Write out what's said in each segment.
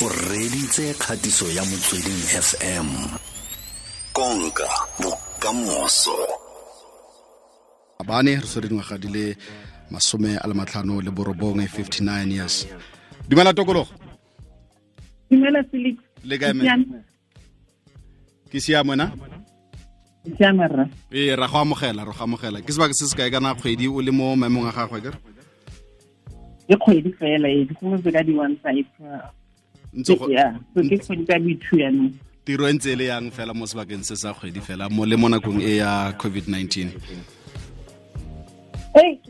o reditse kgatiso ya motsweding fm konka bokamoso. Abane re swere dingwaga di le masome a le matlhano le borobongwe 59 years. Dumela tokologo. Dumela felix. Le kae ke siamo na ee ra go amogela ra go amogela. Ke sebaka se se kae? Kana kgwedi o le mo maemong a gagwe kere? Ke kgwedi fela e dikgomotse ka di-one five ntse tiro e ntse e le yang fela mo sebakeng se sa kgwedi fela mo le mo nakong e ya covid-19. Ei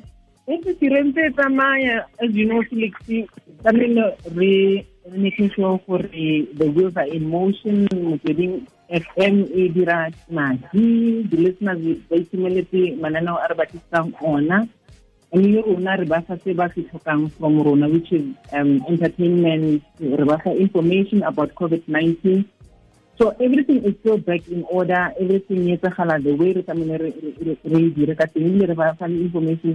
tiro ntse e tsamaya as you know felix tlamehile re making sure gore the wheels are in motion motsweding fm e dira madi di-listeners ba itumeletse mananeo a re batlisisang ona mme rona re ba fa se ba se tlhokang from rona which is um, entertainment re ba fa information about covid-19 so everything is still back in order. Everything e etsagala the way re tlamehile re- e dire ka teng. Ebile re ba fa information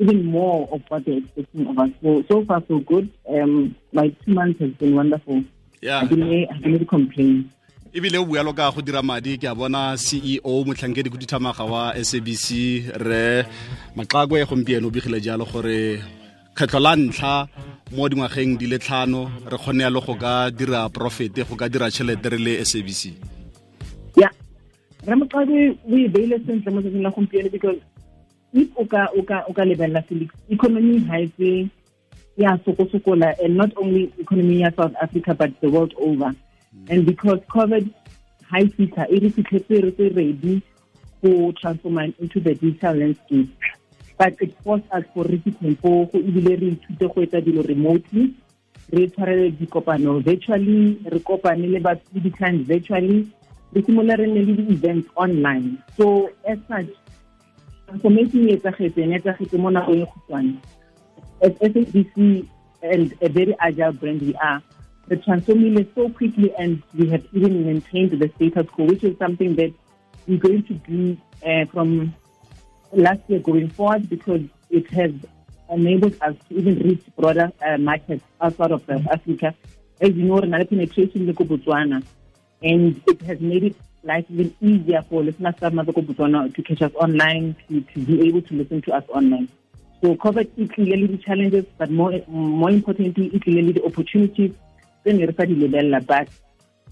even more of what they're expecting of us. So so far so good. Um my two months has been wonderful. Yeah. I didn't, I didn't complain ebile o bualo ka go dira madi ke a bona ceo motlhankedi khuduthamaga wa sabc re maxakwe gompieno o begile jalo gore kgetlho la ntlha mo dingwageng di le tlhano re kgone yalo go ka dira profete go ka dira tšhelete re le sabc ya re ramoqadi o e beile sentle mo tsatsing la gompieno because if o ka o ka o ka lebelela felix economy ha e ya sokosokola and not only economy ya south africa but the world over and because covid e fitlha e re fitlhetse re tse ready go transform into the digital landscape. But it forced us for re fitlheng foo go ebile re ithute go etsa dilo remotely. Re tshwarele dikopano virtually re kopane le batho virtually re simolola re nne le di-events online. So as such transformation e etsagetseng etsagetse mo nakong e khutshwane as SABC and a very agile brand we are, the transforming so quickly and we have even maintained the status quo, which is something that we're going to do uh, from last year going forward because it has enabled us to even reach broader uh, markets outside of South Africa. As you know, another penetration in Botswana, and it has made it life even easier for listeners from Botswana to catch us online, to, to be able to listen to us online. So COVID is clearly the challenges, but more more importantly, it's clearly the opportunities. Then re sa di lebella, but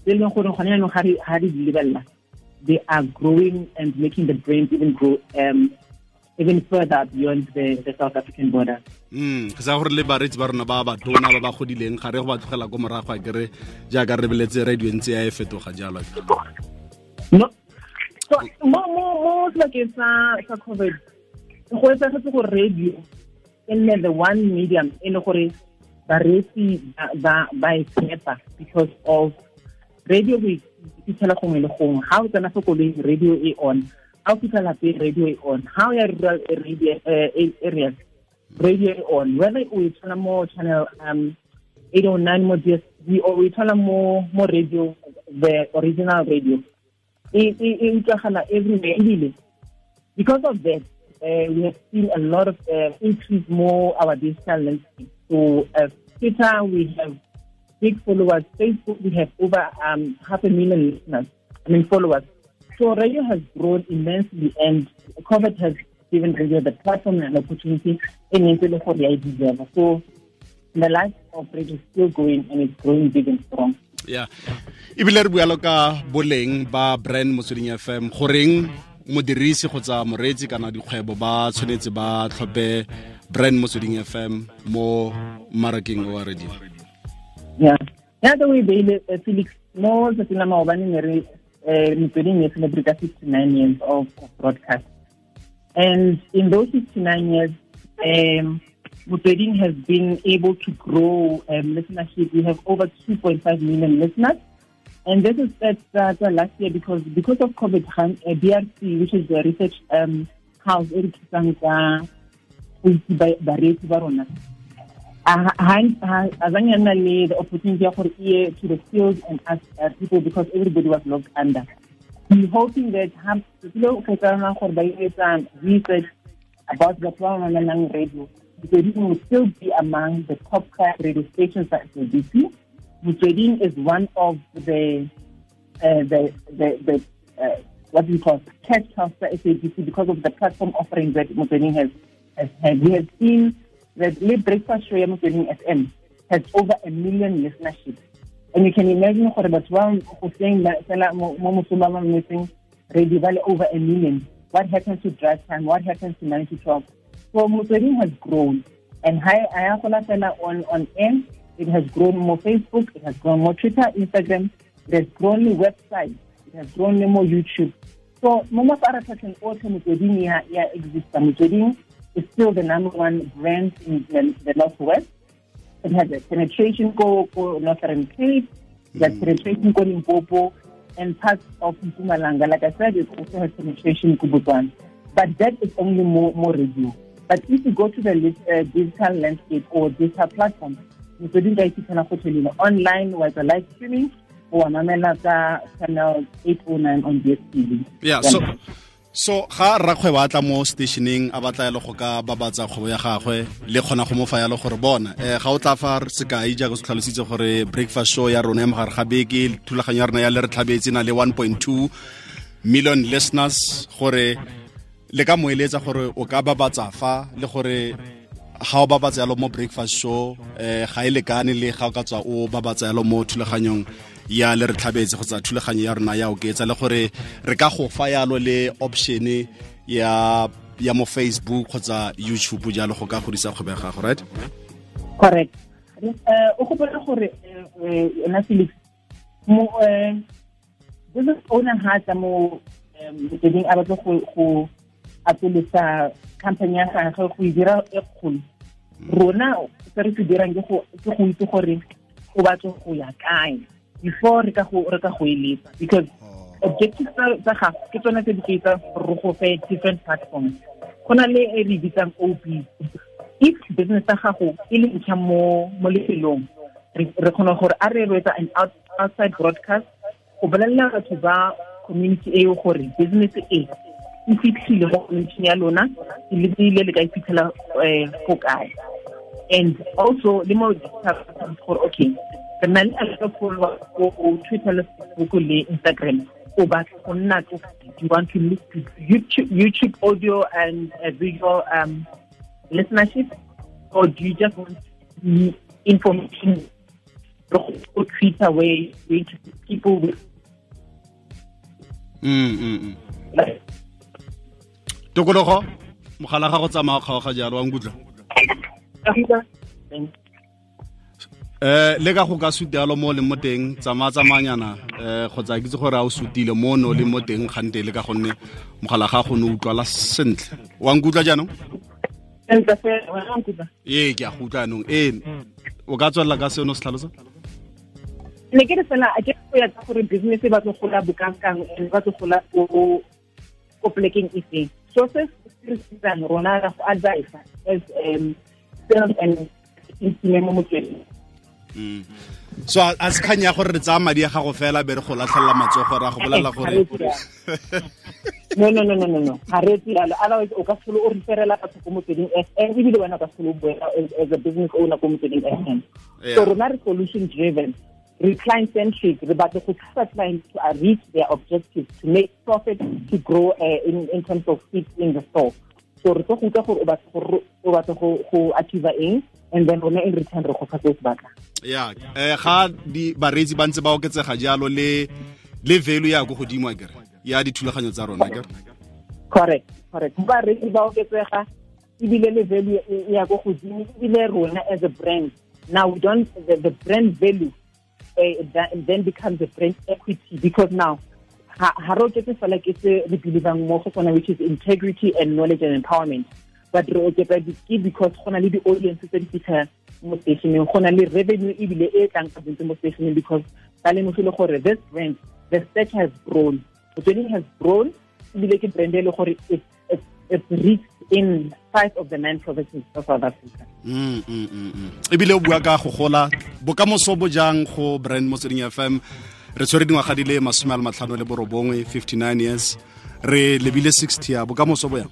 tse leng gore gone jaanong ga re- di lebella, they are growing and making the brand even grow um, even further beyond the, the South African border. mm ke sa gore le bareetsi ba rona ba ba tona ba ba godileng ga re go ba tlogela ko morago a kere jaaka re beletse radio ntse ya e fetoga jalo No. So mo mo mo sebakeng sa sa COVID go etsagetse gore radio e nne the one medium e le gore bareetsi ba- ba e tshepa because of radio go fitlhela gongwe le gongwe. Ga o tsena fo koloing radio e on. Ga o fitlha lapeng radio e on. Ga o ya rural area eh, areas radio e on. Whether o e thola mo channel um 809 mo DSTV or o e thola mo mo radio the original radio e e utlwagala everywhere ebile because of that uh, we have seen a lot of uh, increase more our digital landscape so uh, twitter we have big followers. Facebook we have over um, half a million listeners i mean followers. So radio has grown immensely and covid has given radio the platform and opportunity in ne ntse le gore ya e so the life of radio is still going and it's growing big and strong. Ya ebile re bualo ka boleng ba brand motsweding fm goreng modirisi kgotsa moreetsi kana dikgwebo ba tshwanetse ba tlhophe brand motsweding fm mo mmarakeng o wa radio Yeah. Yeah, the way they uh, Felix, mo sa sila maobane ne re uh, Motsweding e celebrate 69 years of, broadcast. And in those 69 years, um, Motsweding has been able to grow um, listenership. We have over 2.5 million listeners. And this is that started last year because because of COVID, uh, BRC, which is the research um, house, go itse ba- bareetsi ba rona, azange nna le the opportunity ya gore e to the field and ask uh, people because everybody was locked under. We hoping that ha tsile o kgetsalang gore ba etsa research about the ba ba mamelang radio it will still be among the top radio stations at SABC Motsweding is one of the uh, the the, the uh, what do you call cash cows for SABC because of the platform offering that Motsweding has We have seen that Late Breakfast Show ya Motsweding FM has over a million listenership. And you can imagine gore batho ba go seng fela mo mosong ba mmetseng radio ba le over a million. What happens to drive time? What happens to 9 to 12? So Motsweding has grown. And hi, I am on on air. It has grown more Facebook. It has grown more Twitter, Instagram. It has grown the website. It has grown more YouTube. So mo mafaratlhatlheng otlhe motsweding ya exista motsweding is still the number one brand in the, the northwest it has a penetration go go northern cape it has penetration go limpopo and parts of Mpumalanga. Like I said, it also has penetration to Botswana. But that is only more, more review. But if you go to the uh, digital landscape or digital platform, including the IT online, with the live streaming, or mamela ka channel 809 on DSTV. Yeah, so so ga rrakgwebo a tla mo stationeng a batla yalo go ka babatsa kgwebo ya gagwe le kgona go mo fa yalo gore bona. Um ga o tla fa sekai jaaka se tlhalositse gore breakfast show ya rona ya mogare ga beke thulaganyo ya rona ya le re tlhabetse na le 1.2 million listeners gore le ka moeletsa gore o ka babatsa fa le gore ga o babatsa yalo mo breakfast show um ga e lekane le ga o ka tswa o babatsa yalo mo thulaganyong ya le re tlhabetse go tsa thulaganyo ya rona ya oketsa le gore re ka go fa yalo le option ya ya mo facebook kgotsa youtube jalo go ka godisa kgwebo ya gago right? Correct. O gopole gore yona felix mo business owner ha tla mo motsweding a batle go atolosa company ya gagwe go e dira e kgolo. Rona se re se dirang ke go itse gore o batle go ya kae before re ka go re ka go eletsa. Because oh. objectives tsa gago ke tsone tse di ke re go fe different platforms. Go na le e re bitsang OP if business tsa gago e le ntsha mo mo lefelong re kgona gore a re rwetsa an outside broadcast go bolelela batho ba community eo gore business e e fitlhile mo community ya lona e lebile le ka go eh, kae. And also le mo gore okay re na le a ko twitter le facebook le instagram o batla go nna you want to list YouTube, YouTube audio and uh, visual um, listenership? Or do you just want information go twitter where you interview people with mm, mm, mm. tokologo mogala ga go tsamaya kgaoga jalo wa nkutla eh le ka go ka sutelo mo le mo teng tsamaya tsamanyana eh kgotsa ke itse gore a o sutile mo no le mo teng gante le ka gonne mogala ga go ne utlwala sentle. Wa nkutla jaanong? Ee ke a go utlwa anong ee o ka tswelela ka seno se tlhalosa? Ne ke re fela a ke go ya ka gore business ba tlo gola bokangkang e batlo gola ko plekeng e feng. So se se re rona ra go advise as um sales and mo motsweding so a se kgang ya gore re tsaya madi a gago fela be re go latlhelela matsogo ra go bolela gore no no no no no no. Ga re etse yalo otherwise o ka solo o referela batho ko motsweding fm ebile wena o ka solo boela as a business owner ko motsweding fm so rona re solution driven. Re client centric re batla go thusa clients to reach their objectives to make profit to grow uh, in, in terms of seats in the store so re tlo go utlwa gore o batla go achieve eng and then rona in return re go fa se se batlang. Ya eh ga di bareetsi ba ntse ba oketsega jalo le le value ya go godimo akere ya dithulaganyo tsa rona kere. Correct correct. Bareetsi ba oketsega ebile le value ya go godimo ebile rona as a brand now we don't the, the brand value uh, that, then becomes a brand equity because now ha re oketse fela ke se re believang mo go sona which is integrity and knowledge and empowerment. But re oketsa ke because go na le di-audience tse di fitlha mo stationeng go na le revenue ebile e tlang ka bontse mo stationeng because ba lemogile gore this brand the search has grown. Motsweding has grown ebile ke brand e le gore it's reached in five of the nine provinces of South Africa. Mm, mm, mm, ebile o bua ka go gola. Bokamoso bo jang go brand motsweding fm re tshwere dingwaga di le masome a le matlhano le borobongwe 59 years. Re lebile 60 ya bokamoso bo yang?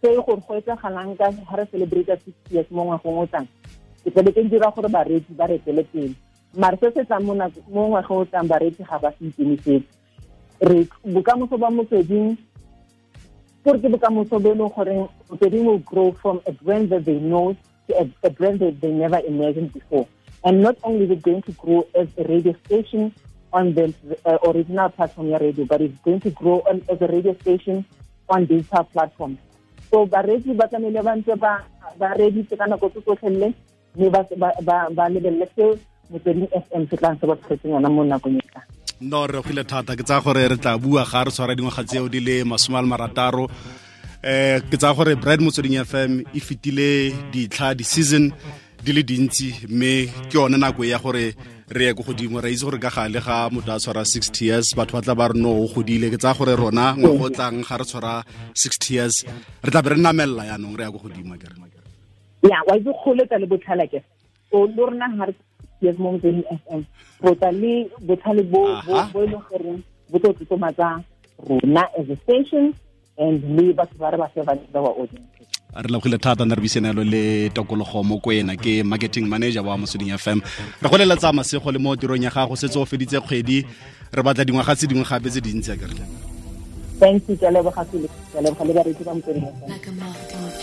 Say gore go etsagalang ka ga re celebrate sixty years mo ngwagong o tlang. Ke tlabe ke dira gore bareetsi ba retele pele. Mare se se tlang mo ngwaga o tlang bareetsi ga ba se ikemisetse re bokamoso ba motsweding gore ke bokamoso bo e leng goreng motsweding will grow from a brand that they know to a brand that they never imagined before and not only is it going to grow as a radio station on the uh, original platform ya radio but it's going to grow on, as a radio station on digital platforms. So bareetsi ba tlamehile ba ntse ba reditse ka nako tse tsotlhelele mme ba lebelele se motsweding f m se tlang se ba tshetseng yona mo nakong e tlang no re gile thata. Ke tsaya gore re tla bua ga re tshwara dingwaga tseo di le masome a le marataro eh ke tsaya gore brad motsweding fm e fetile ditlha di-season. di le dintsi mme ke yone nako ya gore re ye ko godimo re itse gore ka gale ga motho a tshwara sixty years batho ba tla ba re no o godile. Ke tsaya gore rona ngwago o tlang ga re tshwara sixty years re tla be re namelela yaanong re ya ko godimo kere ya wa itse kgoletsa le botlhala ke? O le rona ga re yes mo motsweding f m. Go tla le botlhale bo e leng gore bo tlo tlotlomatsa rona as a station and le batho ba re ba fe ba wa audience re lebogile thata na re buisenelo le tokologo mo kwena ke marketing manager wa mosweding fm re go leletsa masego le mo tirong ya gago setse o feditse kgwedi re batla dingwaga tse dingwe gape tse dintsi a kere thank you ke leboga le ba motsweding fm